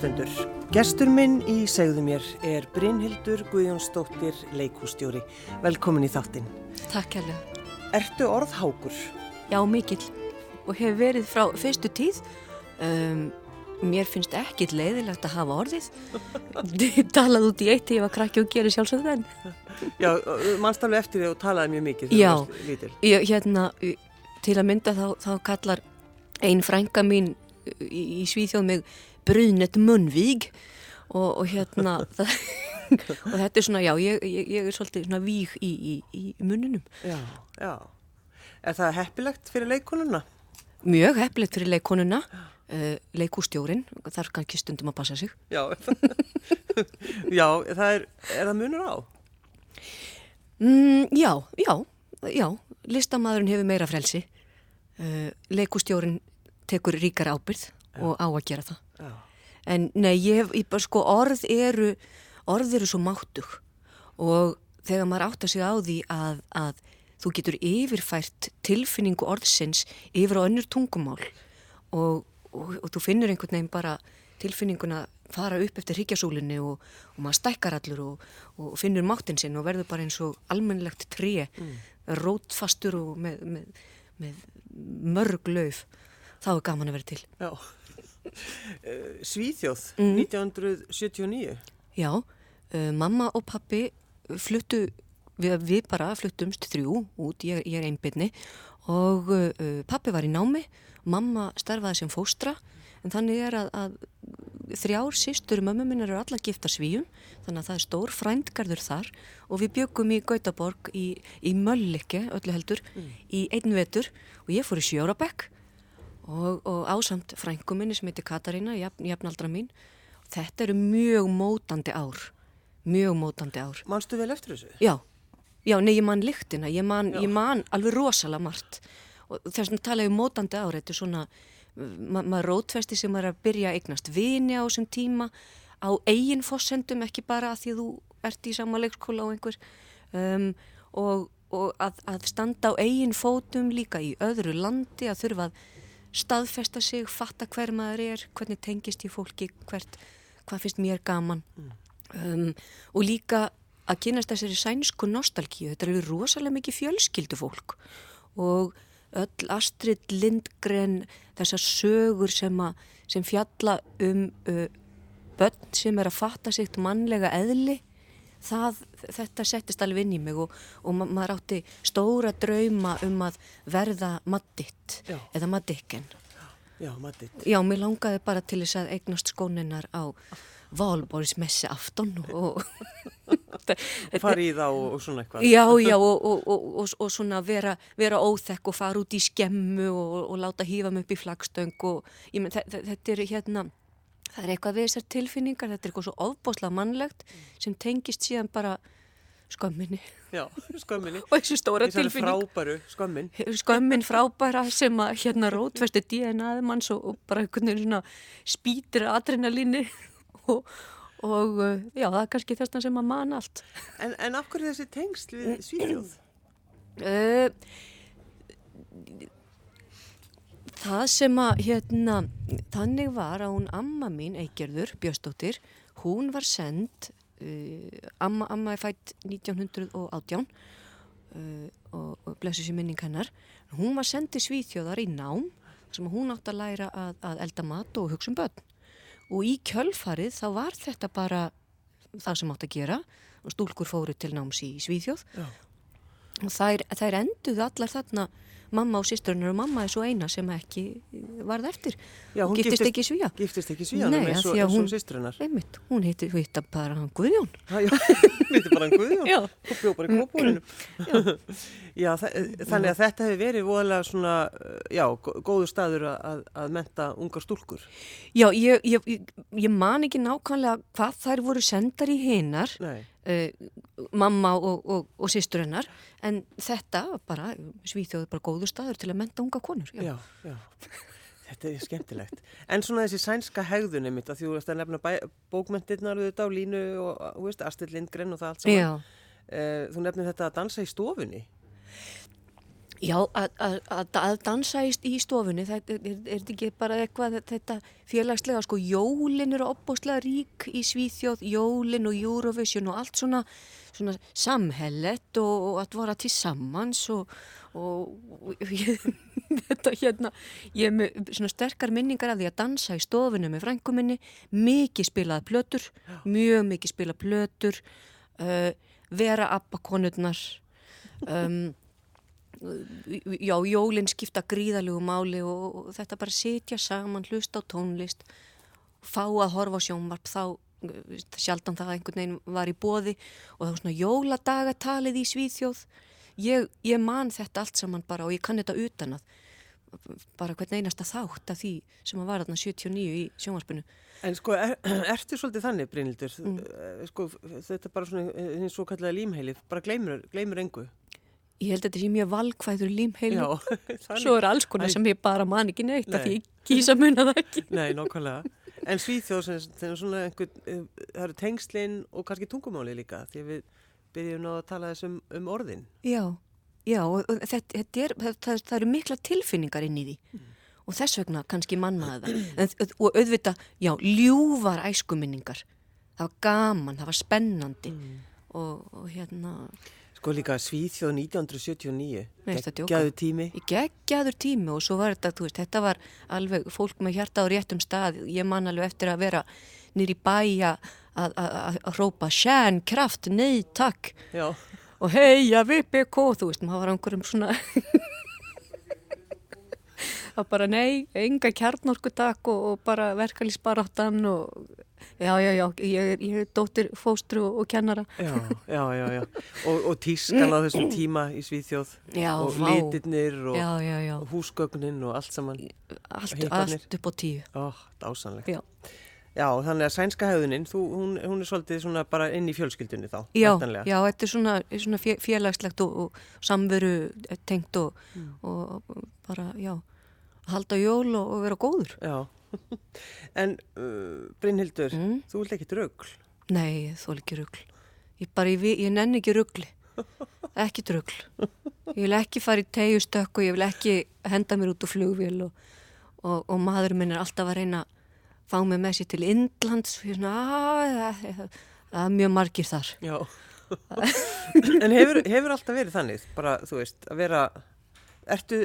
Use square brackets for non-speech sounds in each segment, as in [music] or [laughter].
kærulustendur. Gestur minn í segðu mér er Brynhildur Guðjónsdóttir leikústjóri. Velkomin í þáttinn. Takk kærlega. Ertu orðhákur? Já, mikill. Og hefur verið frá fyrstu tíð. Um, mér finnst ekki leiðilegt að hafa orðið. [laughs] Þið talaði út í eitt ég var krakki og gerir sjálfsögðu þenn. Já, mannstaflega eftir þig og talaði mjög mikið. Já, ég, hérna, til að mynda þá, þá kallar einn frænga mín í, í Svíþjóð mig Brunet Munvíg og, og hérna [laughs] og þetta er svona, já, ég, ég, ég er svolítið svona víg í, í, í muninum. Já, já. Er það heppilegt fyrir leikonuna? Mjög heppilegt fyrir leikonuna. Uh, leikústjórin, þarf kannski stundum að passa sig. Já, [laughs] já það er, er það munur á? Mm, já, já, já, listamæðurinn hefur meira frelsi. Uh, leikústjórin tekur ríkar ábyrð Já. og á að gera það. Já. En nei, ég, ég bara sko orð eru, orð eru svo máttug og þegar maður átt að segja á því að, að þú getur yfirfært tilfinningu orðsins yfir á önnur tungumál og, og, og þú finnur einhvern veginn bara tilfinninguna fara upp eftir higgjasúlinni og, og maður stækkar allur og finnur máttinn sinn og verður bara eins og almennlegt tré, mm. rótfastur og með, með, með mörg lauf þá er gaman að vera til. Já, Svíþjóð, mm. 1979. Já, uh, mamma og pappi fluttu, við, við bara fluttumst þrjú út, ég, ég er einbyrni og uh, pappi var í námi, mamma starfaði sem fóstra en þannig er að, að þrjár sístur mömmu minn eru alla gifta svíum þannig að það er stór frændgarður þar og við byggum í Gautaborg í, í Möllikki öllu heldur mm. í einn vetur og ég fór í Sjórabekk og, og ásamt frænguminni sem heitir Katarína, jafn, jafnaldra mín. Þetta eru mjög mótandi ár, mjög mótandi ár. Manstu vel eftir þessu? Já, já, nei, ég man lyktina, ég man, ég man alveg rosalega margt. Og þess að tala um mótandi ár, þetta er svona, ma maður rótfesti sem er að byrja að eignast vini á þessum tíma, á eigin fósendum, ekki bara að því að þú ert í sama leikskóla á einhver, um, og, og að, að standa á eigin fótum líka í öðru landi, að þurfa að staðfesta sig, fatta hver maður er, hvernig tengist ég fólki, hvert, hvað finnst mér gaman. Mm. um, og líka að kynast þessari sænsku nostalgíu, þetta eru rosalega mikið fjölskyldu fólk. Og öll Astrid Lindgren, þessar sögur sem, a, sem fjalla um uh, börn sem er að fatta sitt mannlega eðli það, þetta settist alveg inn í mig og, og ma maður átti stóra drauma um að verða madditt eða maddikken Já, madditt Já, mér langaði bara til þess að eignast skóninnar á Valborgsmessi afton og [laughs] fara í það og, og svona eitthvað. Já, já, og, og svona vera, vera óþekk og fara út í skemmu og láta hýfa mig upp í flagstöng og ég menn, þetta er hérna það er eitthvað við þessar tilfinningar, þetta er eitthvað svo ofbóslega mannlegt sem tengist síðan bara skömminni. Já, skömminni. [laughs] og þessu stóra tilfinning. Þessu frábæru skömmin. Skömmin frábæra sem að hérna rótfesti DNA-ið manns og, og bara einhvern veginn svona spýtir adrenalíni [laughs] og, og já, það er kannski þess sem að man allt. En, en af hverju þessi tengst við Svíðjóð? [clears throat] Uh, Það sem að, hérna, þannig var að hún amma mín, Eigerður Björnsdóttir, hún var sendt, uh, amma, amma er fætt 1918 uh, og, og blessu sér minning hennar, hún var sendið svíþjóðar í nám sem hún átt að læra að, að elda mat og hugsa um börn. Og í kjölfarið þá var þetta bara það sem átt að gera stúlkur fóru til náms í Svíþjóð Já. Og þær, þær enduðu allar þarna mamma og sýsturnar og mamma er svo eina sem ekki varð eftir. Já, hún giftist, giftist ekki svíja giftist ekki svíja Nei, og sýsturnar einmitt, hún heiti, heita bara hann Guðjón. Já, [laughs] heiti bara hann Guðjón. Og bjóð bara í kópúrinu [laughs] þannig að þetta hefur verið voðalega svona, já, góðu staður að, að menta ungar stúlkur. Já, ég, ég, ég man ekki nákvæmlega hvað þær voru sendar í hinnar Nei Uh, mamma og, og, og sýstur hennar. En þetta bara svíþjóður bara góður staður til að menta unga konur já. Já, já. þetta er skemmtilegt. En svona þessi sænska hegðunni mitt að þú veist að nefna bókmentirnar auðvitað á línu og, og veist, Astrid Lindgren og það allt saman. Uh, þú nefnir þetta að dansa í stofunni Já, að dansa í, stofunni, það er, er, er ekki bara eitthvað þetta félagslega, sko, jólin eru opbóstlega rík í Svíþjóð, jólin og Eurovision og allt svona, svona samhellet og, og að vara til sammans og, og, og ég, [laughs] þetta hérna, ég hef með svona sterkar minningar af því að dansa í stofunni með frænguminni, mikið spilaði plötur, mjög mikið spilaði plötur, uh, vera appakonurnar, um, já, jólinn skipta gríðalögu máli og, og þetta bara setja saman, hlusta á tónlist fá að horfa á sjónvarp þá sjaldan það einhvern veginn var í bóði og það var svona jóladagatalið í Svíþjóð. Ég, ég man þetta allt saman bara og ég kann þetta utan að bara hvern einasta þátt af því sem að var þarna 79 í sjónvarpinu. En sko, er, [clears throat] ertu svolítið þannig Brynildur, mm. Eh, sko þetta bara svona eins og kallega límheili bara gleymur, gleymur engu Ég held að þetta sé mjög valkvæður límheili [laughs] Svo er alls konar sem ég bara man ekki neitt Nei. af því ég kýsa munna það ekki. Nei, nokkvæmlega En Svíþjóð sem svona einhver, eh, það eru tengslinn og kannski tungumáli líka því við byrjum að tala þessum um orðin. Já, já þetta, þetta er, það, það eru mikla tilfinningar inn í því. Mm. og þess vegna kannski mannaða það. Og auðvitað, já, ljúvar æskuminningar. Það var gaman, það var spennandi. Mm. og, og hérna Sko líka Svíþjóð 1979, geggjaður tími. Geggjaður tími og svo var þetta, þú veist, þetta var alveg fólk með hjarta á réttum stað. Ég man alveg eftir að vera nýri bæja að hrópa sjæn, kraft, nei, takk. Já. Og heia, VPK, þú veist, maður var einhverjum svona... Það bara nei, enga kjarnorkutak og, og bara verkalýsbaráttan og Já, já, já, ég er, ég er dóttir fóstru og, og kennara. Já, [laughs] já, já, já. Og, og tískan á þessum tíma í Svíþjóð já, og vá. litirnir og, og húsgögnin og allt saman. Allt, allt upp á tíu. Ó, dásanlegt. Já. Já, þannig að sænska höfðuninn, hún, hún er svolítið svona bara inn í fjölskyldunni þá. Já, væntanlega. já, þetta er svona, svona félagslegt og samveru tengt mm. og bara, já, halda jól og vera góður. Já. [laughs] En uh, Brynhildur, mm? þú vilt ekki drögl? Nei, þú vil ekki rögl. Ég, ég, ég nenn ekki rögli. [laughs] Ekki drögl. Ég vil ekki fara í tegjustökk og ég vil ekki henda mér út úr flugvél og, og, og maður minn er alltaf að reyna að fá mig með sér til Indlands og ég er svona, að það er mjög margir þar. Já. [laughs] en hefur, hefur alltaf verið þannig, bara þú veist, að vera, ertu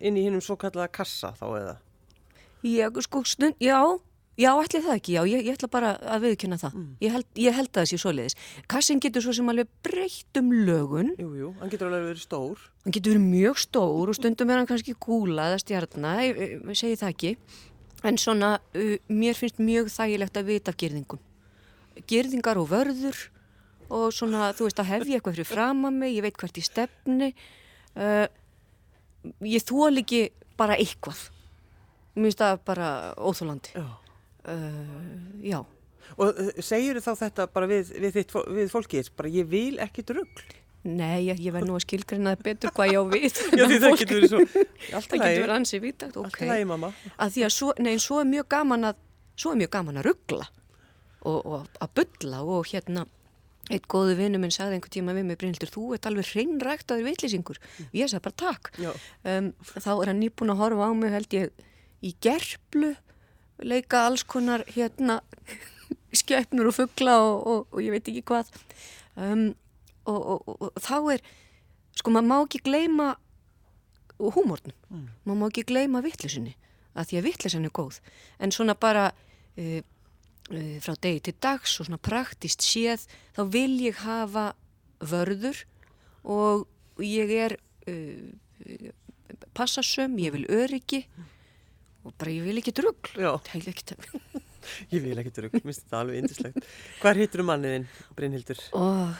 inn í hinnum svo kallaða kassa þá eða? Ég, sko, stund, já, já, ætli það ekki, já, ég, ég ætla bara að viðkjöna það. Mm. Ég, held, ég held að það sé svo leiðis. Kassin getur svo sem alveg breytt um lögun. Jú, jú, hann getur alveg verið stór. Hann getur verið mjög stór og stundum er hann kannski gúla eða stjarnar, ég, ég segi það ekki. En svona, mér finnst mjög þægilegt að vita af gerðingum. Gerðingar og vörður og svona, þú veist, að hef ég eitthvað fyrir fram að mig, ég veit hvert í stefni. Uh, ég þól ekki bara eitthvað Mér finnst það bara óþólandi. Já. Uh, já. Og uh, segir þá þetta bara við, við, þitt, við fólkið, bara ég vil ekki drögl? Nei, ég, ég verð nú að skilgreina það betur hvað ég á við. [laughs] já, það getur verið svo. Alltaf getur verið ansið vítagt, ok. Alltaf lægi, mamma. Að því að svo, nei, svo er mjög gaman að, svo er mjög gaman að ruggla og, og að bylla og hérna, eitt góðu vinnu minn sagði einhver tíma við mig, Brynildur, þú ert alveg hreinrækt að þér vitlýsingur. Mm. Ég sagði bara takk. Um, þá er hann nýbúin að horfa á mig, held ég, í gerplu leika alls konar hérna [laughs] skjöfnur og fuggla og, og, og ég veit ekki hvað um, og, og þá er sko maður má ekki gleima húmórnum, mm. maður má ekki gleima vittlisunni, að því að vittlisunni er góð en svona bara uh, frá degi til dags og svona praktist séð, þá vil ég hafa vörður og ég er uh, passasöm, ég vil öryggi og bara ég vil ekki drugg [laughs] ég vil ekki drugg minnst þetta alveg indislegt hvað hittur um manniðinn, Brynhildur? Oh,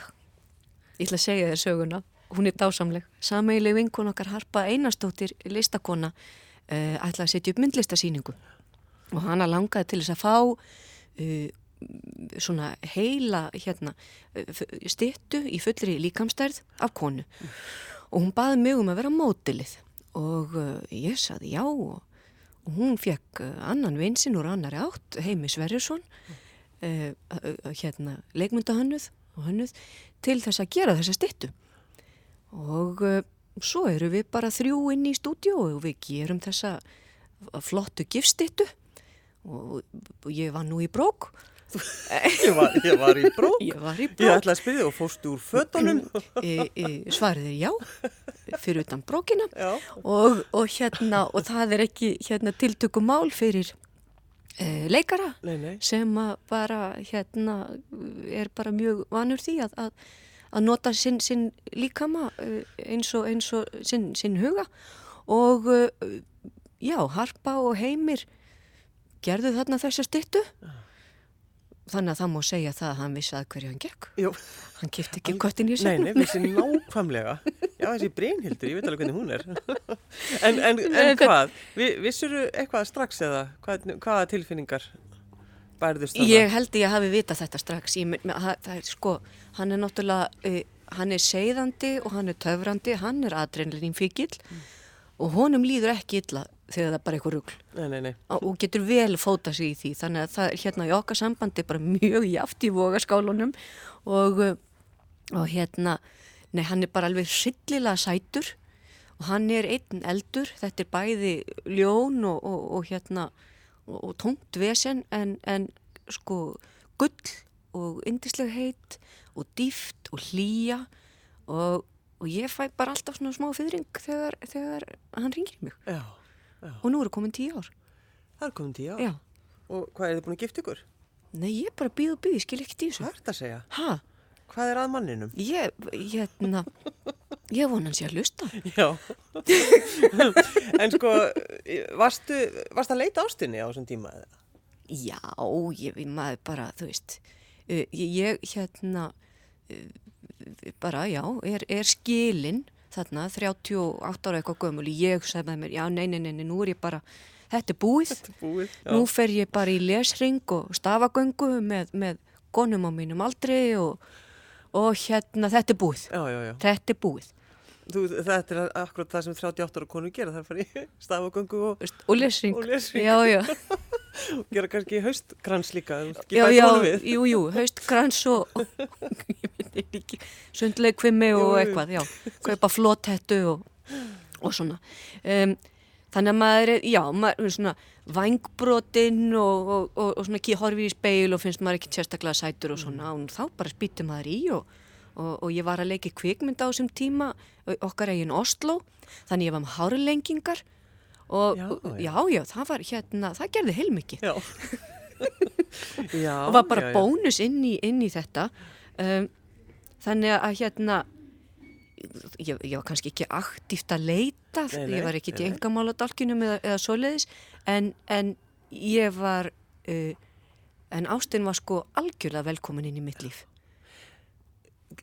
ég ætla að segja þér söguna. Hún er dásamleg. Sameileg vinkun okkar Harpa Einarstóttir listakona uh, ætla að setja upp myndlistasýningu og hana langaði til þess að fá uh, svona heila hérna, uh, stittu í fullri líkamstærð af konu mm. og hún baði mig um að vera mótilið og ég saði já og og hún fekk eh, annan vinsinn úr annari átt, Heimi Sverjursson mm. uh, hérna leikmyndahönnuð til þess að gera þessa stittu og uh, svo eru við bara þrjú inn í stúdíu og við gerum þessa flottu gifstittu og, og ég var nú í brók. [laughs] Ég, var, ég var í brók. Ég var í brók. ég ætla að spyrja og fórstu úr fötunum. E, e, svarið er já fyrir utan brókina. Og, og hérna og það er ekki hérna tiltökum mál fyrir e, leikara nei, nei. sem bara hérna er bara mjög vanur því að, að, að nota sinn, sinn líkama e, eins og, eins og sinn, sinn huga. Og e, já, Harpa og Heimir gerðu þarna þessa stittu þannig að það má segja það að hann vissi að hverju hann gekk. Jú. hann kipti ekki köttin í segnum Nei, nei, vissi nákvæmlega. Já, þessi Brynhildur, ég veit alveg hvernig hún er. [laughs] En, en, en hvað? Vissur þú eitthvað strax eða hvað, hvaða tilfinningar bærðust það? Ég held ég að hafi vitað þetta strax. Ég, það er sko, hann er náttúrulega uh, hann er segðandi og hann er töfrandi. Hann er adrenalín fíkil mm. Og honum líður ekki illa þegar það er bara eitthvað rugl. Og getur vel fóta sig í því. Þannig að það er hérna í okkar sambandi bara mjög jáft í vogaskálunum og, og hérna nei hann er bara alveg sillilega sætur. Og hann er einn eldur. Þetta er bæði ljón og, og, og hérna og tónt vesen en, en sko gull og indisleg heit og dýft og hlýja. Og, og ég fæ bara alltaf svona smá fyrring þegar, þegar hann ringir mig Já Já. og nú eru komin tíu ár. Það eru komin tíu ár? Já. Og hvað er þið búin að gifta ykkur? Nei, ég er bara býð og býð, ég skil ekki tíu. Hvað er þetta að segja? Hæ? Hvað er að manninum? Ég, hérna, ég vona hans ég að lusta. Já. en sko, varstu, varstu að leita ástinni á þessum tíma? Já, ég, maður bara, þú veist, ég, hérna, bara, já, er, er skilinn þarna 38 ára eitthvað gömul. Ég sagði með mér, já nei, nei, nei, nú er ég bara þetta er búið, þetta er búið nú fer ég bara í lesring og stafagöngu með, með konum á mínum aldri og, og hérna þetta er búið. Já, já, já. þetta er búið. Þú, þetta er akkurat það sem 38 ára konu gera það er farið í [laughs] stafagöngu og, og lesring, og lesring. já, já [laughs] [laughs] gera kannski haustkrans líka já, já, jú, jú, haustkrans og, [laughs] og sundleikvimi og eitthvað já, kaupa flótettu og, og svona. Um, þannig að maður er, já, maður er svona vangbrotin og, og svona ekki horfið í speil og finnst maður ekki sérstaklega sætur og svona, og þá bara spýtur maður í og ég var að leiki kvikmynd á þessum tíma okkar eigin Oslo, þannig ég var með hárilengingar og já, já, já, það var hérna, það gerði heilmikið. [laughs] Og var bara já, bónus inn í, inn í þetta. Um, þannig að hérna ég, ég var kannski ekki aktíft að leita nei, nei, ég var ekki í engamáladalkinum eða, eða svoleiðis en, en ég var uh, en Ástinn var sko algjörlega velkomin inn í mitt líf.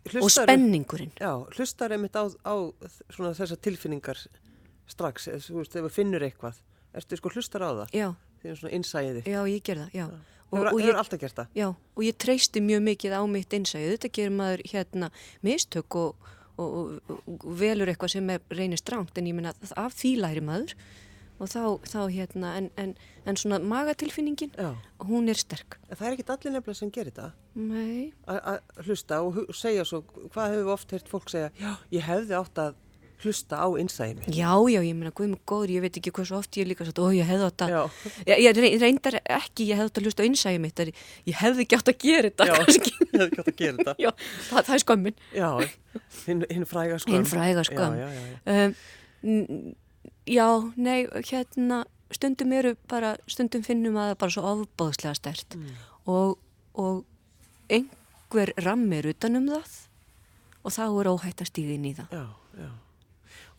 Hlustar, og spenningurinn. Já, hlustar einmitt á, á þessar tilfinningar strax, ef þú finnur eitthvað. Ertu sko hlustar á það? Já. því það er svona innsæðið já ég ger það, já. Og, og ég, já, og ég treysti mjög mikið á mitt innsæðið þetta gerir maður hérna mistök og, og, og velur eitthvað sem reynir stránt en ég minna af því læri maður. Og þá, þá hérna en, en, en svona magatilfinningin já. hún er sterk. En það er ekki allir nefnilega sem gerir það? Nei. Að hlusta og segja svo hvað hefur oft hert fólk segja? Já, ég hefði átt að hlusta á innsæmi. Já, já, ég meina, guð mig góður, ég veit ekki svo oft ég líka sagt, ó, ég hefði átt að, ég, ég reyndar ekki, ég hefði átt að hlusta á innsæmi mitt, ég hefði ekki átt að gera þetta, já, kannski. Já, [laughs] ég hefði ekki átt að gera þetta. Já, það, það er skömmin. Já, hinn, hinn fræga skömm. Hinn fræga skömm. Já, já, já. Um, já, nei, hérna, stundum eru bara, stundum finnum að það bara svo ofbóðslega stert mm. og, og einhver rammir utanum það og þá er óhætt að stíða inn í það. Já, já.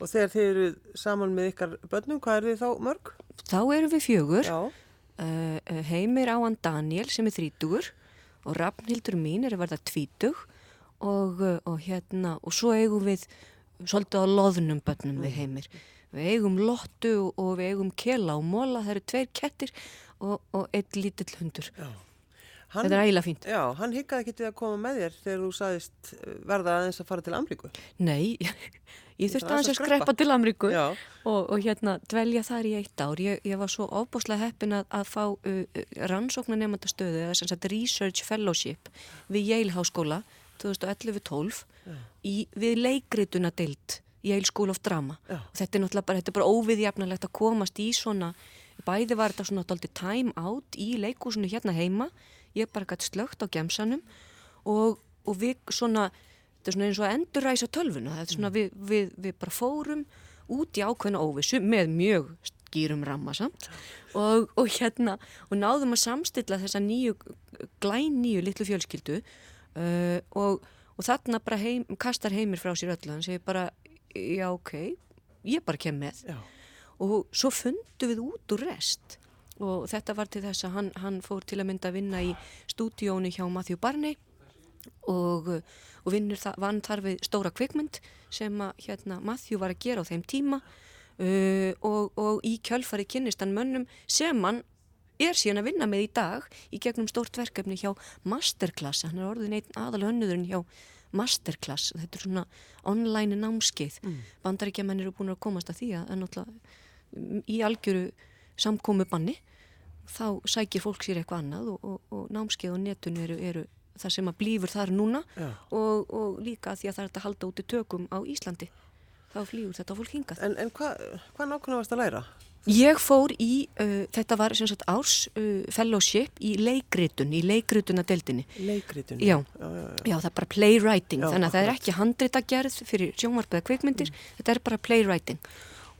Og þegar þið eru saman með ykkar börnum, hvað er þið þá mörg? Þá eru við fjögur. Uh, heimir á hann Daniel sem er þrítugur og Rafnhildur mín er að verða tvítug og, uh, og hérna og svo eigum við svolítið á loðnum börnum við mm. heimir. Við eigum lottu og við eigum kela og móla, það eru tveir kettir og, og eitt lítill hundur. Já. Hann, Þetta er ægilega fínt. Já, hann higgaði ekki til að koma með þér þegar þú sagðist verða aðeins að fara til Amríku. Nei, [laughs] ég þurfti aðeins að skrepa til Amríku og, og hérna dvelja þar í eitt ár. Ég, ég var svo ofbúslega heppin að, að fá uh, rannsóknarnemandastöðu eða sem sagt Research Fellowship við Yale Háskóla 2011-12 við leikrituna deilt Yale School of Drama. Já. og þetta er náttúrulega bara, þetta er bara óviðjafnalegt að komast í svona, bæði var þetta svona alltaf time out í leikúsinu hérna heima, ég bara gæti slögt á gemsanum og, og við svona, þetta er svona eins og að endurræsa tölvuna, þetta er svona mm. við, við, við bara fórum út í ákveðna óvissu með mjög skýrum ramma samt. Og, og hérna og náðum að samstilla þessa nýju glæn nýju litlu fjölskyldu uh, og, og þarna bara heim, kastar heimir frá sér öllu, hann segir bara já ok, ég bara kem með. Já. og svo fundu við út úr rest. Og þetta var til þess að hann, hann fór til að mynda að vinna í stúdíónu hjá Matthew Barney og, og vinnur það, vann þar við stóra kvikmynd sem að hérna, Matthew var að gera á þeim tíma uh, og, og í kjölfari kynnistan mönnum sem hann er síðan að vinna með í dag í gegnum stórt verkefni hjá Masterclass, hann er orðin einn aðal hönnuðurinn hjá masterclass, þetta er svona online námskeið, mm. bandaríkjaman eru búin að komast að því að náttúrulega í algjöru samkómu banni þá sækir fólk sér eitthvað annað og, og, og námskeið og netun eru, eru það sem að blífur þar núna og, og líka því að það er að halda út í tökum á Íslandi þá flýur þetta fólk hingað En, en hvað hva nákvæmlega varst að læra? Ég fór í, uh, þetta var sem sagt árs uh, fellowship í leikritun, í leikrituna-deldinni. Leikritun? Já, já, já, já, það er bara playwriting, þannig að það er ekki handrita gerð fyrir sjónvarpiða kveikmyndir, mm. þetta er bara playwriting.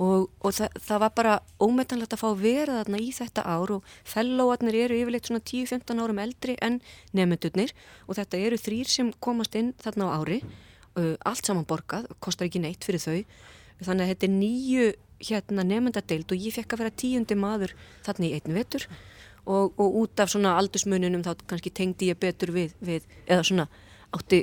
Og, og það, það var bara ómetanlegt að fá að vera þarna í þetta ár og fellowarnir eru yfirleitt svona 10-15 árum eldri en nefndurnir og þetta eru þrýr sem komast inn þarna á ári, uh, allt saman borgað, kostar ekki neitt fyrir þau, þannig að þetta er nýju hérna nefndadeild og ég fekk að vera tíundi maður þarna í einn vetur. Og, og út af svona aldursmununum þá kannski tengdi ég betur við, við eða svona átti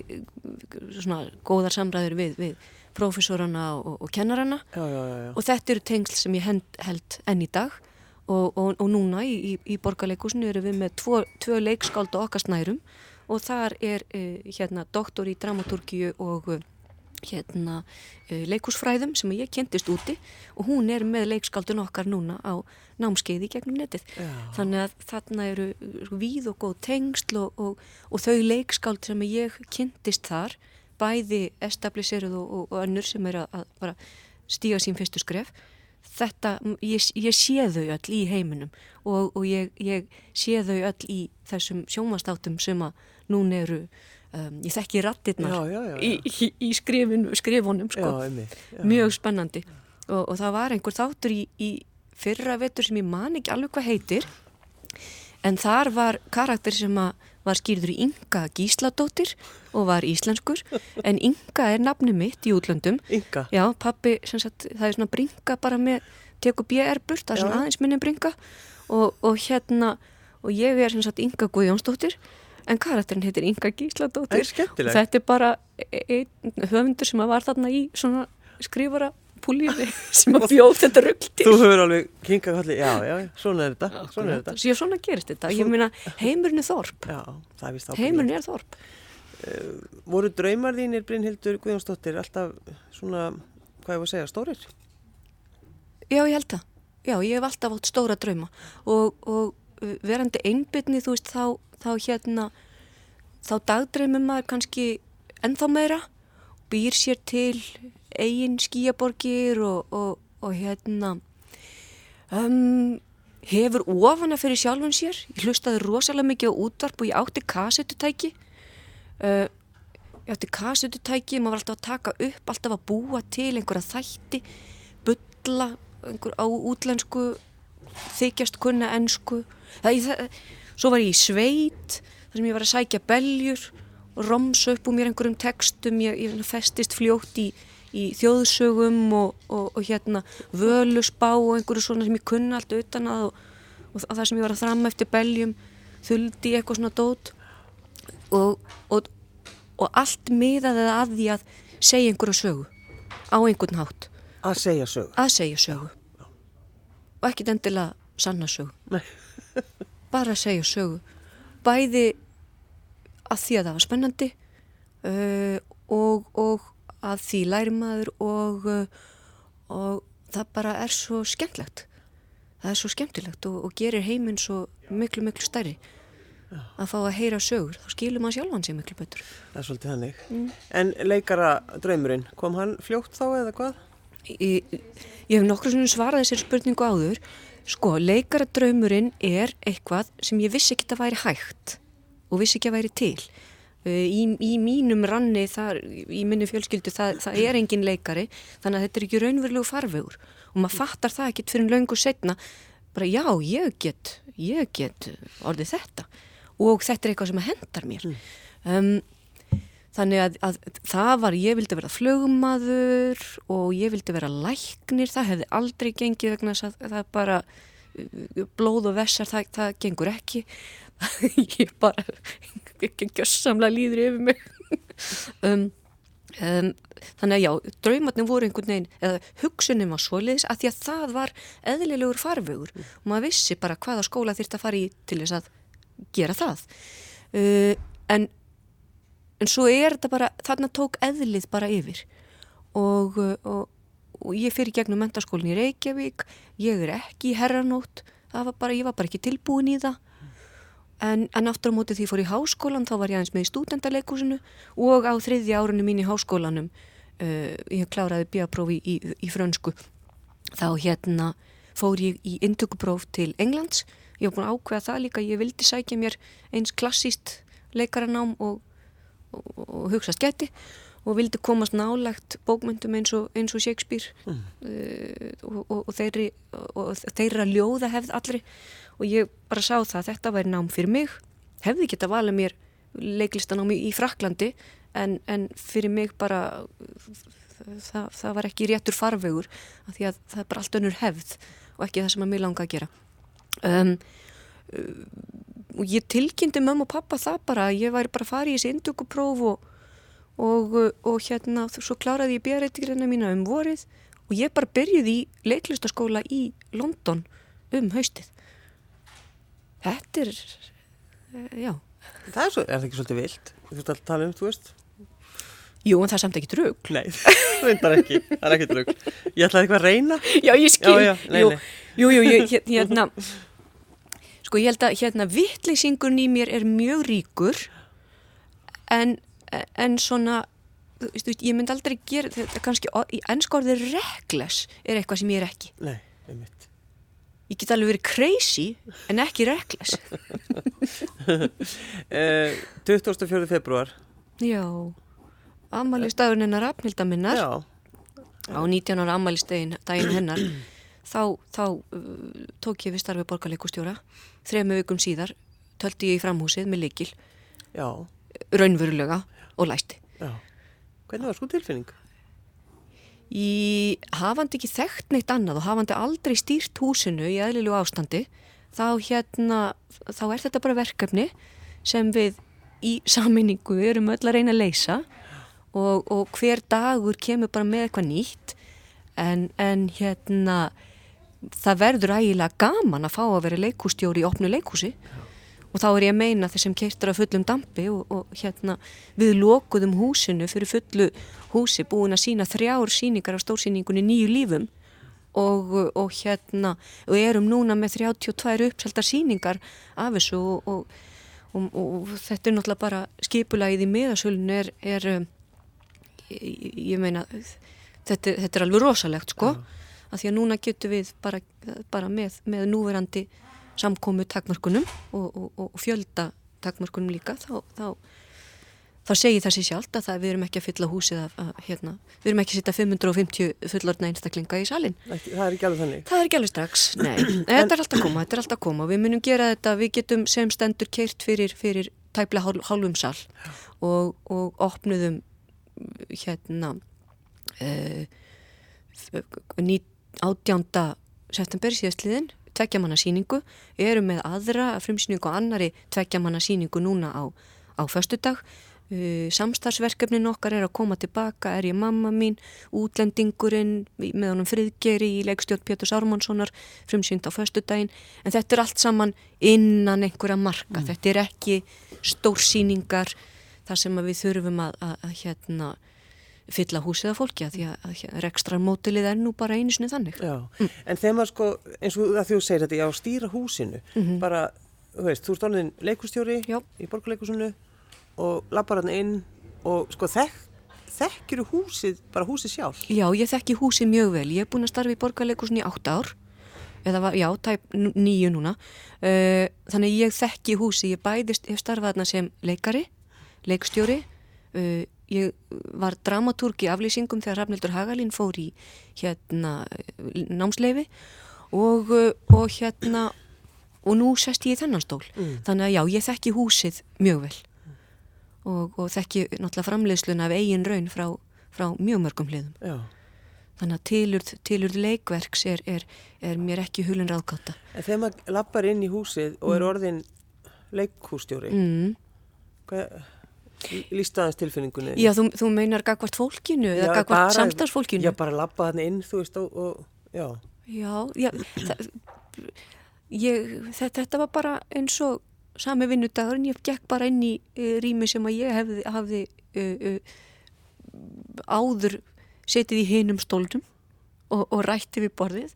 svona góðar samræður við, við profesorana og, og kennarana. Já, já, já, og þetta eru tengsl sem ég held, held enn í dag. Og, og núna í, í, í borgarleikusinu eru við með tvo, tvo leikskáld og okkar snærum. Og þar er uh, hérna doktor í dramaturgíu og hérna uh, leikúsfræðum sem ég kentist úti. Og hún er með leikskaldun okkar núna á námskeiði gegnum netið. Þannig að þarna eru víð og góð tengsl og, og, og þau leikskald sem ég kentist þar, bæði establiseruð og, og önnur sem er að, að stíga sín fyrstu skref, þetta, ég, ég sé þau öll í heiminum og ég, ég sé þau öll í þessum sjómanstáttum sem að núna eru Um, ég þekki rattirnar já, já, já, í, í, í skrifin, skrifunum sko. einmitt, mjög spennandi. Og, og það var einhver þáttur í, í fyrra vetur sem ég man ekki alveg hvað heitir en þar var karakter sem var skýrður Inga Gísladóttir og var íslenskur en Inga er nafni mitt í útlöndum. Inga? Já, pappi, sagt, það er svona bringa bara með teku BR burt, það er svona aðeins minni bringa. Og, og hérna og ég er sagt Inga Guðjónsdóttir en karakterin heitir Inga Gísladóttir. Og þetta er bara einn höfundur sem var þarna í svona skrifara púlífi [laughs] sem að bjóð þetta rugg til Þú hefur alveg kingað allir, já, já, svona er þetta svona, er þetta. Já, svona gerist þetta, ég meina heimurinn er þorp. Já, heimurinn er þorp. Uh, Voru draumar þínir Brynhildur Guðjónsdóttir alltaf svona, hvað ég var að segja, stórir? Já, ég held það. Já, ég hef alltaf átt stóra drauma. Og, og verandi einbyrni, þú veist, þá þá hérna þá dagdreymum maður kannski ennþá meira býr sér til eigin skíaborgir og, og, og hérna um, hefur ofana fyrir sjálfun sér. Ég hlustaði rosalega mikið á útvarp og ég átti kassetutæki uh, ég átti kassetutæki maður var alltaf að taka upp, alltaf að búa til einhverja þætti bylla einhver á útlensku þykjast kunna ennsku það, það Svo var ég í sveit þar sem ég var að sækja beljur og romsa upp úr mér einhverjum textum, ég, ég festist fljótt í, í þjóðsögum og, og, og hérna völusbá og einhverju svona sem ég kunna allt utan að og, og það sem ég var að þramma eftir beljum þuldi eitthvað svona dót og allt miðaði að því að segja einhverju sögu á einhvern hátt. Að segja sögu? Að segja sögu. Og ekkit endilega sanna sögu. [laughs] Bara að segja sögu bæði að því að það var spennandi uh, og, og að því læri maður og, uh, og það bara er svo skemmtlegt það er svo skemmtilegt og, og gerir heiminn svo miklu miklu stærri að fá að heyra sögur, þá skilur maður sjálfan sér miklu betur. Það er svolítið hannig. Mm. En leikara draumurinn, kom hann fljótt þá eða hvað? Ég, ég hef nokkru svarað þessir spurningu áður. Sko, leikara draumurinn er eitthvað sem ég vissi ekki að væri hægt og vissi ekki að væri til. Uh, í, í mínum ranni, þar, í minni fjölskyldu, það, það er engin leikari, þannig að þetta er ekki raunverulegu farvegur. Og maður fattar það ekkit fyrir löngu setna, bara já, ég get, ég get orðið þetta. Og þetta er eitthvað sem hendar mér. Um, þannig að, að það var, ég vildi vera flögumadur og ég vildi vera læknir, það hefði aldrei gengið vegna þess að það bara uh, blóð og vessar, það, það gengur ekki [laughs] ég bara ekki gjössamlega líður yfir mig. [laughs] Um, um, þannig að já, draumatnum voru einhvern veginn, eða hugsunum var svoleiðis að því að það var eðlilegur farvegur. Mm. og maður vissi bara hvaða skóla þýrt að fara í til þess að gera það. Uh, en, en svo er þetta bara þarna tók eðlið bara yfir. Og, og, og ég fyrir gegnum mentaskólinn í Reykjavík ég er ekki í herranót var bara, ég var bara ekki tilbúin í það en, en aftur á móti því fór í háskólan þá var ég aðeins með í stúdendaleikúsinu og á þriðja árunum mín í háskólanum uh, ég kláraði bíaprófi í, í, í frönsku. Þá hérna fór ég í indökupróf til Englands. Ég var búin að ákveða það líka, ég vildi sækja mér eins klassíst leikaranám og, og, og hugsa skætti og vildi komast nálagt bókmyndum eins og, eins og Shakespeare. Mm. uh, og, og þeirri, þeirra ljóða hefð allri og ég bara sá það að þetta væri nám fyrir mig. Hefði geta valið mér leiklistanámi í Fraklandi en, en fyrir mig bara það, það var ekki réttur farvegur af því að það er bara allt önnur hefð og ekki það sem að mér langa að gera. Um, og ég tilkynnti mömmu og pappa það bara að ég væri bara að fara í þessi indugupróf og, og, og hérna svo kláraði ég björreitigreina mína um vorið og ég bara byrjuði í leiklistaskóla í London um haustið þetta er uh, já Það er, svo, er það ekki svolítið vilt? Þú veist að tala um, þú veist Jú, en það er samt ekki drögg. Nei, [laughs] það vindar ekki, það er ekki drögg. Ég ætlaði eitthvað að reyna. Já, ég skil. Já, já, nei, jú, nei. Jú, jú, jú, hérna, sko ég held að hérna vittlýsingun í mér er mjög ríkur en, en svona, þú veist, ég myndi aldrei gera þetta kannski, í ennskorðir regles er eitthvað sem ég er ekki. Nei, einmitt. Ég get alveg verið crazy en ekki regles. 24. februar. Já ammælistagurinn hennar Rafnilda minnar Já. á 19 ára ammælistaginn hennar þá, þá uh, tók ég við starfi borgarleikustjóra þrejum vikum síðar töldi ég í framhúsið með leikil Já. raunverulega og læsti Já. Hvernig var sko tilfinning? Í hafandi ekki þekkt neitt annað og hafandi aldrei stýrt húsinu í eðlilu ástandi þá hérna þá er þetta bara verkefni sem við í saminningu erum öll að reyna að leysa og, og hver dagur kemur bara með eitthvað nýtt. En, en hérna það verður ægilega gaman að fá að vera leikústjóri í opnu leikúsi og þá er ég að meina þeir sem keirtur að fullum dampi og, og hérna við lokuðum húsinu fyrir fullu húsi búin að sína þrjár síningar af stórsýningunni nýju lífum. Og, og hérna og erum núna með 32 uppseltar síningar af þessu og, og þetta er náttúrulega bara skipulagið í miðasölun er, er ég meina þetta, þetta er alveg rosalegt sko. Að því að núna getur við bara, bara með, með núverandi samkómu takmörkunum og, og, og fjölda takmörkunum líka þá, þá, þá segir það sér sjálft að það, við erum ekki að fylla húsið að, að hérna, við erum ekki að setja 550 fullorðna einstaklinga í salin Það er ekki alveg þannig. Það er ekki alveg strax, [clears throat] nei, en þetta er alltaf að koma er alltaf að koma við munum gera þetta við getum sem stendur keirt fyrir, fyrir tæplega hálfum sal og, og opnuðum hérna uh, átjánda september síðastliðin tveggja manna síningu, eru með aðra frumsýningu og annari tveggja manna síningu núna á, á föstudag. Uh, samstarfsverkefnin okkar er að koma tilbaka, er ég mamma mín útlendingurinn með honum friðgeri í leikstjórn Pétur Sármannssonar frumsýnd á föstudagin en þetta er allt saman innan einhverja marka, mm. þetta er ekki stórsýningar þar sem við þurfum að, að, að hérna, fylla húsið af fólki að því að, að rekstramótilið er nú bara einu sinni þannig. Já, mm. en þegar maður sko, eins og það þú segir þetta, já, stýra húsinu, mm -hmm. bara þú veist, þú ert orðin leikustjóri Já. í borgarleikusinu og lappar hann inn og sko þekk, þekkir húsið, bara húsið sjálf. Já, ég þekki húsið mjög vel. Ég er búin að starfa í borgarleikursunni í átt ár, eða var, já, tæp níu núna. Uh, þannig ég þekki húsið, ég bæðist, hef starfað þarna sem leikari, leikstjóri. Uh, ég var dramatúrk í aflýsingum þegar Rafnildur Hagalín fór í hérna námsleifi og, uh, og hérna, og nú sest ég í þennan stól. Þannig að já, ég þekki húsið mjög vel og, og þekki náttúrulega framleiðsluna af eigin raun frá, frá mjög mörgum hliðum. Já. Þannig að tilurð, tilurð leikverks er, er, er mér ekki hulun ráðgáta. En þegar maður lappar inn í húsið og er orðin leikhússtjóri, Mm. hvað, líst aðeins tilfinningunni? Já, þú, þú meinar gagvart fólkinu eða gagvart samstagsfólkinu? Já, bara lappa hann inn, þú veist, og, og já. Já, já það, ég, þetta, þetta var bara eins og sami vinnudagurinn, ég gekk bara inn í uh, rými sem að ég hefði, hafði uh, uh, áður setið í hinum stólnum og, og rætti við borðið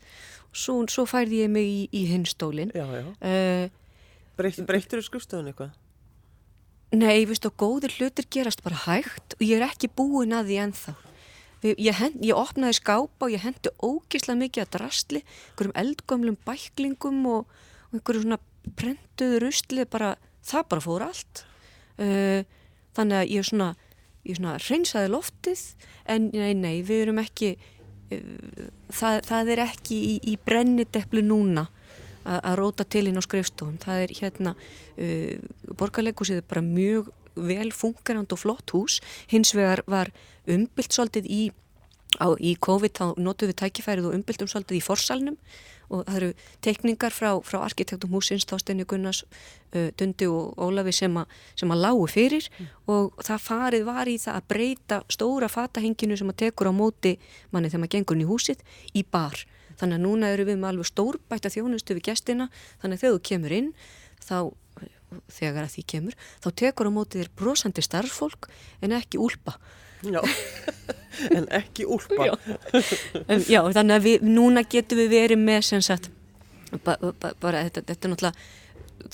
svo, svo færði ég mig í, í hinn stólinn Já, já. Breytt, breyttur þú skrifstofun eitthvað? Nei, viðst og góðir hlutir gerast bara hægt og ég er ekki búin að því ennþá. Ég, hend, ég opnaði skápa og ég hendi ógislega mikið að drastli, einhverjum eldgömlum bæklingum og, og einhverju svona prentuðu rusli, bara, það bara fór allt. Uh, þannig að ég svona, ég svona reynsaði loftið en nei, nei, við erum ekki, uh, það, það er ekki í, í brennideplu núna að að róta til inn á skrifstofum. Það er hérna, uh, borgarleikusið er bara mjög vel fungerand og flott hús. Hins vegar var umbylt svolítið í, á, í COVID, þá notum við tækifærið og umbyltum svolítið í forsalnum og það eru teikningar frá, frá arkitektum húsins, Þásteinu Gunnars, uh, Dundi og Ólafi sem, a, sem að lágu fyrir og það farið var í það að breyta stóra fatahenginu sem að tekur á móti manni þegar maður gengur inn í húsið í bar. Þannig að núna eru við með alveg stórbætta þjónustu við gestina, þannig að þegar þú kemur inn, þá, þegar að því kemur, þá tekur á móti þér brosandi starffólk [laughs] en ekki úlpa. Já, en ekki úlpa. Já. Um, já, þannig að við, núna getum við verið með sem sagt, ba, ba, bara þetta, þetta er náttúrulega,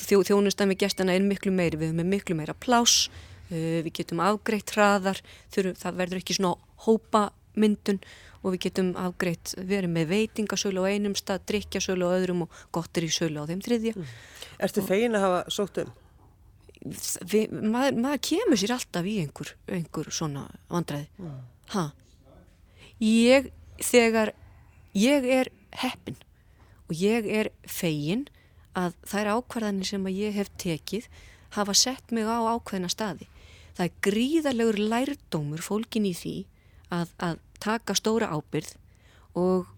þjó, þjónustan við gestina er miklu meiri, við erum með miklu meira plás, uh, við getum afgreitt hraðar, það verður ekki svona hópa myndun og við getum afgreitt, verið með veitingasölu á einum stað, drikkjasölu á öðrum og gottir í sölu á þeim þriðja. Ertu fegin að hafa sótt um? Við, maður, maður kemur sér alltaf í einhver, einhver svona vandræði. Ha? Ég, þegar, ég er heppin og ég er fegin að þær ákvarðanir sem ég hef tekið hafa sett mig á ákveðina staði. Það er gríðarlegur lærdómur fólkin í því að, að taka stóra ábyrð og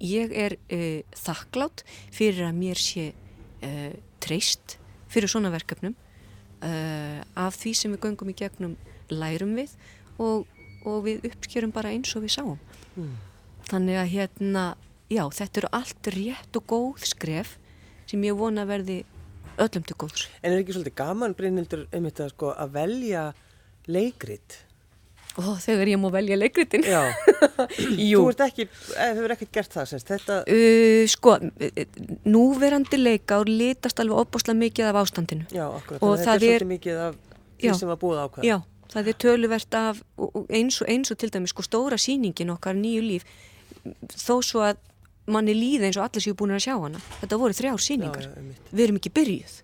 ég er uh, þakklátt fyrir að mér sé uh, treyst fyrir svona verkefnum uh, af því sem við göngum í gegnum lærum við og, og við uppskerum bara eins og við sáum. Þannig að hérna, já, þetta eru allt rétt og góð skref sem ég vona verði öllum til góðs. En er ekki svolítið gaman, Brynhildur, einmitt að, sko, að velja leikrit? Ó, þegar ég má velja leikritin. [laughs] Þú ert ekki, eh, hefur ekkert gert það, semst, þetta, Uh, sko, eh, núverandi leikár litast alveg opbáslega mikið af ástandinu. já, akkurat, Og það er svolítið mikið af því sem var búið ákvæða. Já, það er töluvert af eins og, eins og til dæmis sko stóra sýningin okkar nýju líf þó svo að manni líði eins og allir séu búin að sjá hana. Þetta voru þrjár sýningar. Já, já. Við erum ekki byrjuð.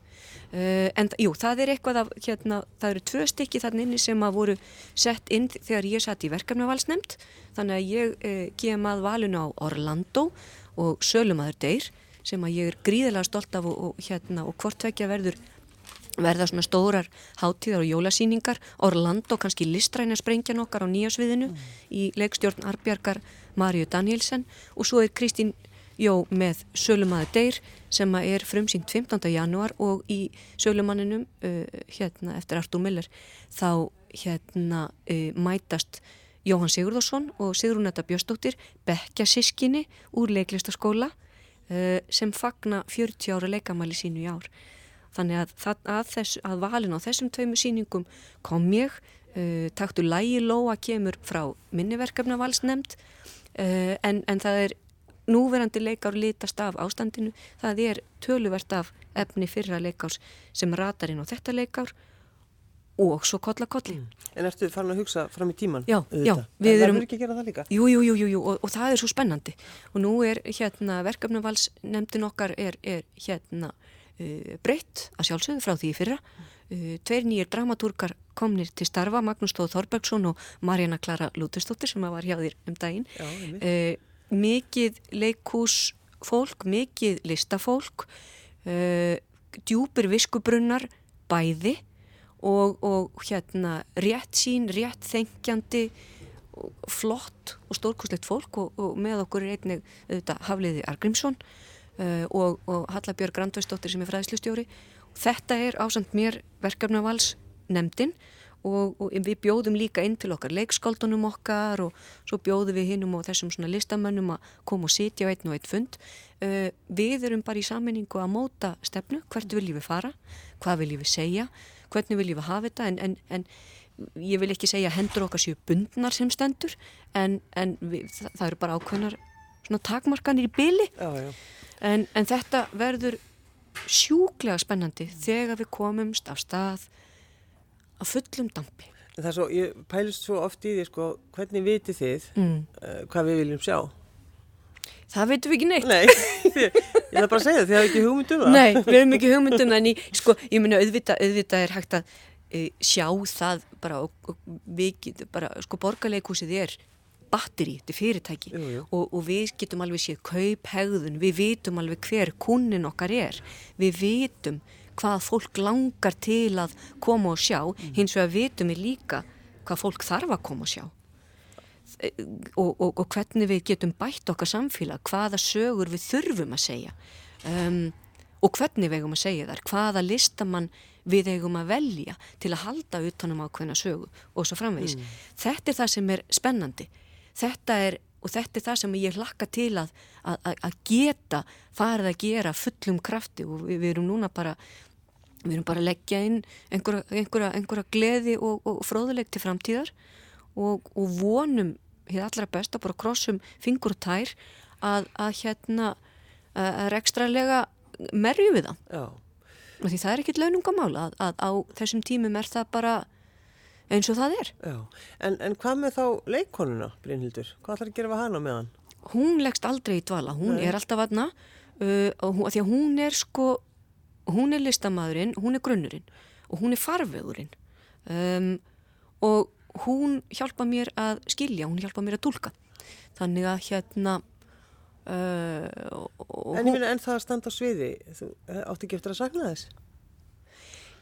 Uh, en jú, það er eitthvað af, hérna, það eru tvö stykki þarna inni sem að voru sett inn þegar ég satt í verkefnavalsnemnd þannig að ég uh, kem að valinu á Orlando og Sölumadur Deyr sem að ég er gríðilega stolt af og, og, hérna, og hvort tvekja verður verða svona stórar hátíðar og jólasýningar. Orlando, kannski listræna sprengjan okkar á nýjásviðinu í leikstjórn Arbjarkar Marju Danielsen. Og svo er Kristín Jó með Sölumadur Deyr sem er frumsýnt 15. janúar og í Sölumanninum uh, hérna eftir Artúr Miller þá hérna uh, mætast Jóhann Sigurðarsson og Sigrunetta Björstóttir bekkja sískinni úr leiklistaskóla uh, sem fagna 40 ára leikamæli sínu í ár. Þannig að, að, þess, að valin á þessum tveimu síningum kom ég, uh, taktu lægi Lóa kemur frá minniverkefnavalsnemnd uh, en, en það er núverandi leikár litast af ástandinu, það er töluvert af efni fyrra leikárs sem ratar inn á þetta leikár og svo kolla kolli. Mm. En ertu farin að hugsa fram í tíman? Já, já. Við erum... Það verður ekki að gera það líka? Jú, jú, jú, jú, og, og það er svo spennandi. Og nú er hérna verkefnavalsnemndin okkar er, er hérna uh, breytt að sjálfsögðu frá því fyrra. Uh, tveir nýjir dramatúrkar komnir til starfa, Magnús Stóð Þorbergsson og Marjana Klara Lútustóttir sem var hjá þér um daginn. Já, uh, mikið leikús fólk, mikið listafólk, uh, djúpir viskubrunnar, bæði og, og hérna rétt sín, rétt þengjandi flott og stórkoslegt fólk og, og með okkur er einnig þetta, Hafliði Argrímsson uh, og, og Hallabjörg Grandvæsdóttir sem er fræðslustjóri. Þetta er ásand mér verkefnavals nefndin og, og við bjóðum líka inn til okkar leikskóldunum okkar og svo bjóðum við hinnum og þessum svona listamönnum að koma og sitja á einn og einn fund. Uh, við erum bara í saminningu að móta stefnu, hvert viljum við fara hvað viljum við segja hvernig viljum við hafa þetta en, en, en ég vil ekki segja hendur okkar séu bundnar sem stendur en, en við, það, það eru bara ákveðnar svona takmarkanir í byli en, en þetta verður sjúklega spennandi þegar við komumst af stað að fullum dampi Það er svo, ég pælist svo oft í því sko, hvernig viti þið mm. uh, hvað við viljum sjá Það veitum við ekki neitt. Nei, [laughs] ég ætla bara að segja það, þið hafa ekki hugmyndum það. Nei, við hefum ekki hugmyndum það, en ég, sko, ég minna auðvitað, auðvitað er hægt að e, sjá það bara, og, og við, bara, sko, borgarleikúsið er batteri, þetta er fyrirtæki jú, jú. Og, og við getum alveg séð kauphegðun, við vitum alveg hver kunnin okkar er, við vitum hvað fólk langar til að koma og sjá, mm. hins vegar vitum við líka hvað fólk þarf að koma og sjá og, og, og hvernig við getum bætt okkar samfélag, hvaða sögur við þurfum að segja um, og hvernig við eigum að segja þar, hvaða listamann við eigum að velja til að halda utanum ákveðna sögu og svo framvegis. Mm. Þetta er það sem er spennandi. Þetta er, og þetta er það sem ég hlakka til að, að, að geta farið að gera fullum krafti. Og við, við erum núna bara við erum bara að leggja inn einhverja, einhverja, einhverja gleði og, og fróðuleg til framtíðar. Og, og vonum hér allra best að bara krossum fingur og tær að, að hérna að rekstralega merju við það. Já. og því það er ekkit launungamál að, að á þessum tímum er það bara eins og það er en, en hvað með þá leikonuna Brynhildur? Hvað ætlar að gera við hana með hann? Hún leggst aldrei í dvala, hún Nei. er alltaf aðna uh, og því að hún er sko hún er listamæðurinn, hún er grunnurinn og hún er farvegurinn um, og hún hjálpa mér að skilja, hún hjálpa mér að tólka þannig að hérna uh, en, minna, en það að standa á sviði þú eh, átti ekki eftir að sakna þess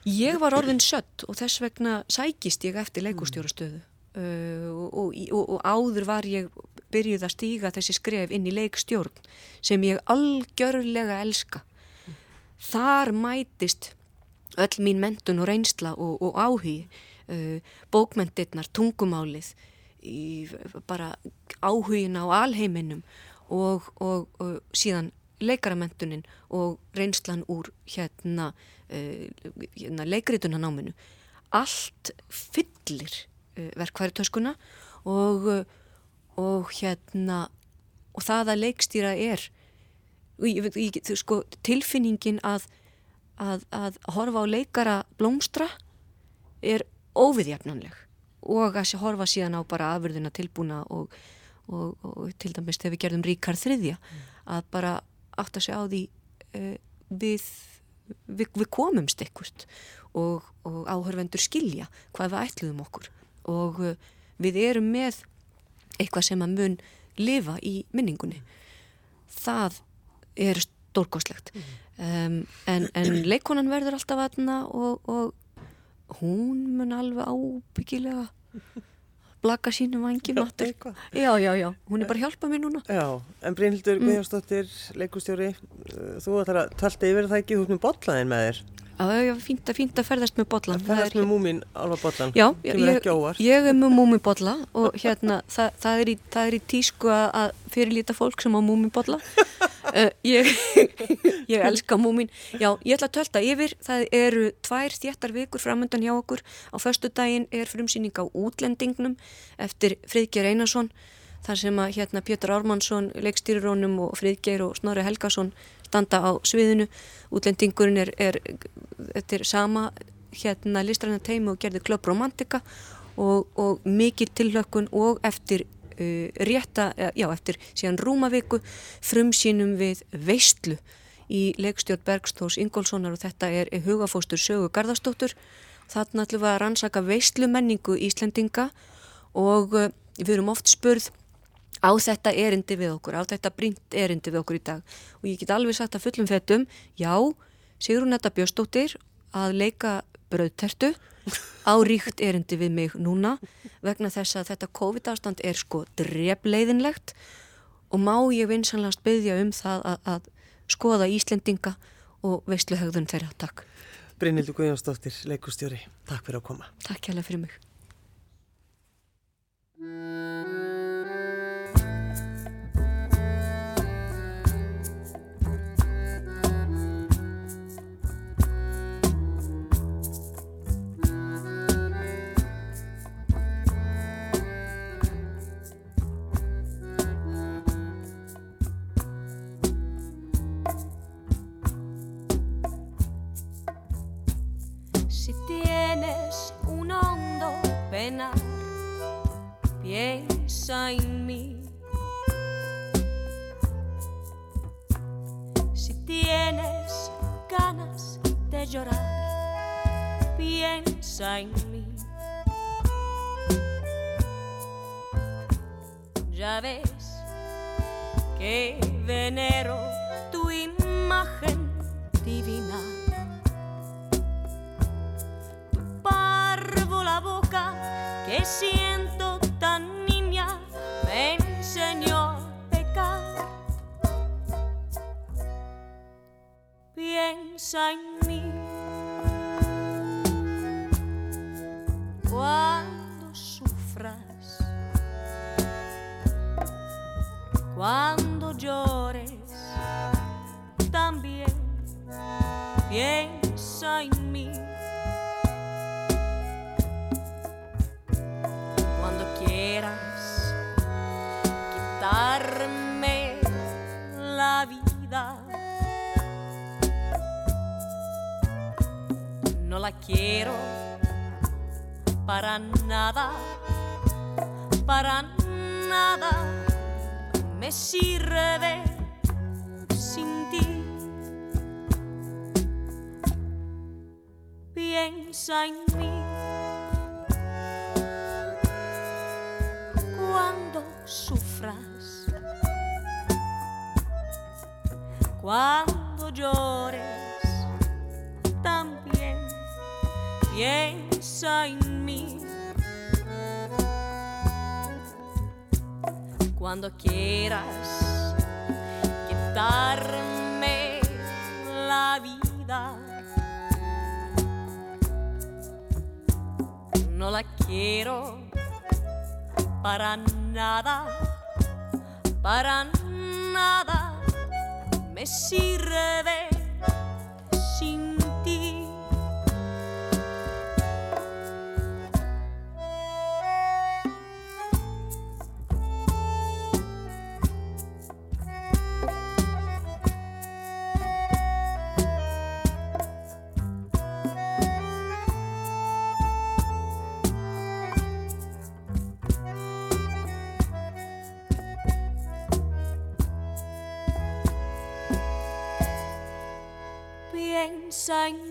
Ég var orðin sött og þess vegna sækist ég eftir leikustjórastöðu uh, og, og, og áður var ég byrjuð að stíga þessi skref inn í leikstjórn sem ég algjörlega elska. Þar mætist öll mín mentun og reynsla og, og áhugi. Uh, bókmendirnar, tungumálið í, bara áhugin á alheiminum og, og, og síðan leikaramentunin og reynslan úr hérna, uh, hérna leikritunarnáminu allt fyllir uh, verkværitöskuna og, og hérna og það að leikstýra er sko, tilfinningin að, að, að horfa á leikara blómstra er óviðjafnanleg og að horfa síðan á bara afurðina tilbúna og, og, og til dæmis þegar við gerðum Ríkard þriðja mm. að bara átt að segja á því uh, við, við, við komumst ekkert og, og áhörvendur skilja hvað við ætluðum okkur. Og uh, við erum með eitthvað sem að mun lifa í minningunni. Það er stórkoslegt um, en, en leikonan verður alltaf aðna og hún mun alveg ábyggilega blaka sínum vangim áttur já, já, já, hún er bara að hjálpa mér núna. Já, en Brynhildur mm. Guðjónsdóttir leikustjóri, þú ætlar að talta yfir það ekki, þú ert með botlaðin með þér Já, já, fínt að, fínt að ferðast með botlan Það ferðast með múmin alvar botlan Já, ég, ég er með múmin botla og hérna, það, það, er í, það er í tísku að fyrirlita fólk sem á múmin botla uh, [laughs] ég, [laughs] ég elska múmin Já, ég ætla að tölta yfir. Það eru tvær þéttar vikur framöndan hjá okkur. Á förstu daginn er frumsýning á útlendingnum eftir Fridgjör Einarsson þar sem að hérna Pétur Ármannsson, leikstýrirónum og Fríðgeir og Snorri Helgason standa á sviðinu. Útlendingurinn er, er, þetta er sama hérna listræna teimi og gerði Club Romantica og, og mikil tilhlökkun og eftir uh, rétta, já eftir síðan Rúmavíku frumsýnum við Veistlu í leikstjórn Bergstórs Ingólfssonar og þetta er hugafóstur sögu Garðarstóttur. Þarna ætlum við að rannsaka Veistlu menningu Íslendinga og uh, við erum oft spurð á þetta erindi við okkur, á þetta brínt erindi við okkur í dag og ég get alveg sagt að fullum fettum, já, Sigrun Etta Björnstóttir að leika bröðtertu á ríkt erindi við mig núna vegna þess að þetta COVID-ástand er sko drefleiðinlegt og má ég vinsanlast byggja um það að, að skoða Íslendinga og veistluhegðun þeirra. Takk. Brynildur Guðjónsdóttir, leikustjóri, takk fyrir að koma. Takk hjálpa fyrir mig. Piensa en mí. Si tienes ganas de llorar, piensa en mí. Ya ves que venero siento tan niña me enseñó a pecar. Piensa en mí cuando sufras, cuando No la quiero para nada, para nada me sirve sin ti. Piensa en mí. cuando sufras, cuando llores, también piensa en mí. Cuando quieras quitarme la vida, no la quiero para nada, para nada me sirve xanh